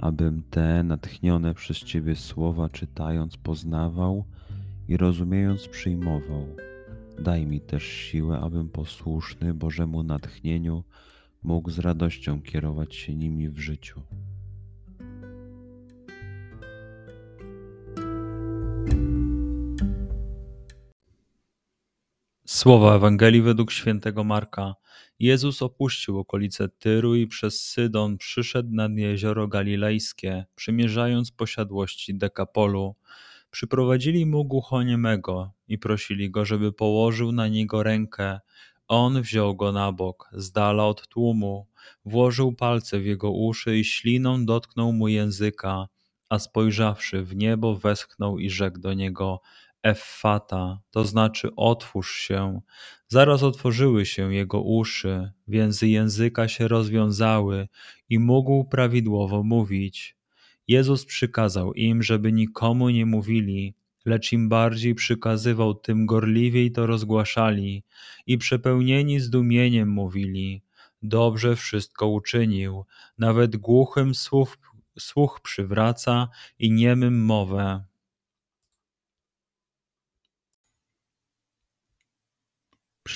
abym te natchnione przez Ciebie słowa czytając poznawał i rozumiejąc przyjmował. Daj mi też siłę, abym posłuszny Bożemu natchnieniu mógł z radością kierować się nimi w życiu. Słowa Ewangelii według świętego Marka. Jezus opuścił okolice Tyru i przez Sydon przyszedł nad jezioro galilejskie, przymierzając posiadłości Dekapolu. Przyprowadzili mu głuchoniemego i prosili go, żeby położył na niego rękę. On wziął go na bok, z dala od tłumu, włożył palce w jego uszy i śliną dotknął mu języka, a spojrzawszy w niebo, westchnął i rzekł do niego: Effata, to znaczy otwórz się. Zaraz otworzyły się jego uszy, więzy języka się rozwiązały i mógł prawidłowo mówić. Jezus przykazał im, żeby nikomu nie mówili, lecz im bardziej przykazywał, tym gorliwiej to rozgłaszali i przepełnieni zdumieniem mówili: Dobrze wszystko uczynił, nawet głuchym słuch, słuch przywraca i niemym mowę.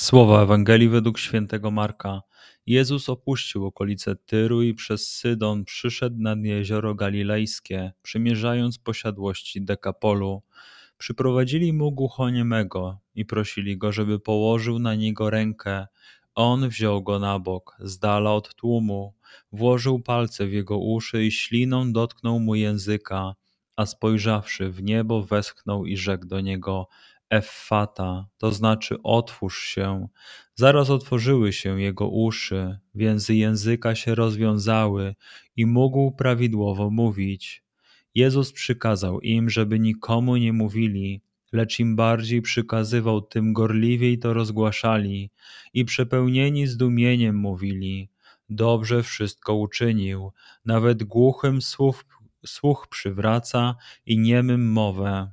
Słowa Ewangelii według świętego Marka. Jezus opuścił okolice Tyru i przez Sydon przyszedł nad jezioro galilejskie, przymierzając posiadłości Dekapolu. Przyprowadzili mu głuchoniemego i prosili go, żeby położył na niego rękę. On wziął go na bok, z dala od tłumu, włożył palce w jego uszy i śliną dotknął mu języka, a spojrzawszy w niebo, westchnął i rzekł do niego: Effata, to znaczy otwórz się. Zaraz otworzyły się jego uszy, więzy języka się rozwiązały i mógł prawidłowo mówić. Jezus przykazał im, żeby nikomu nie mówili, lecz im bardziej przykazywał, tym gorliwiej to rozgłaszali i przepełnieni zdumieniem mówili: Dobrze wszystko uczynił, nawet głuchym słuch, słuch przywraca i niemym mowę.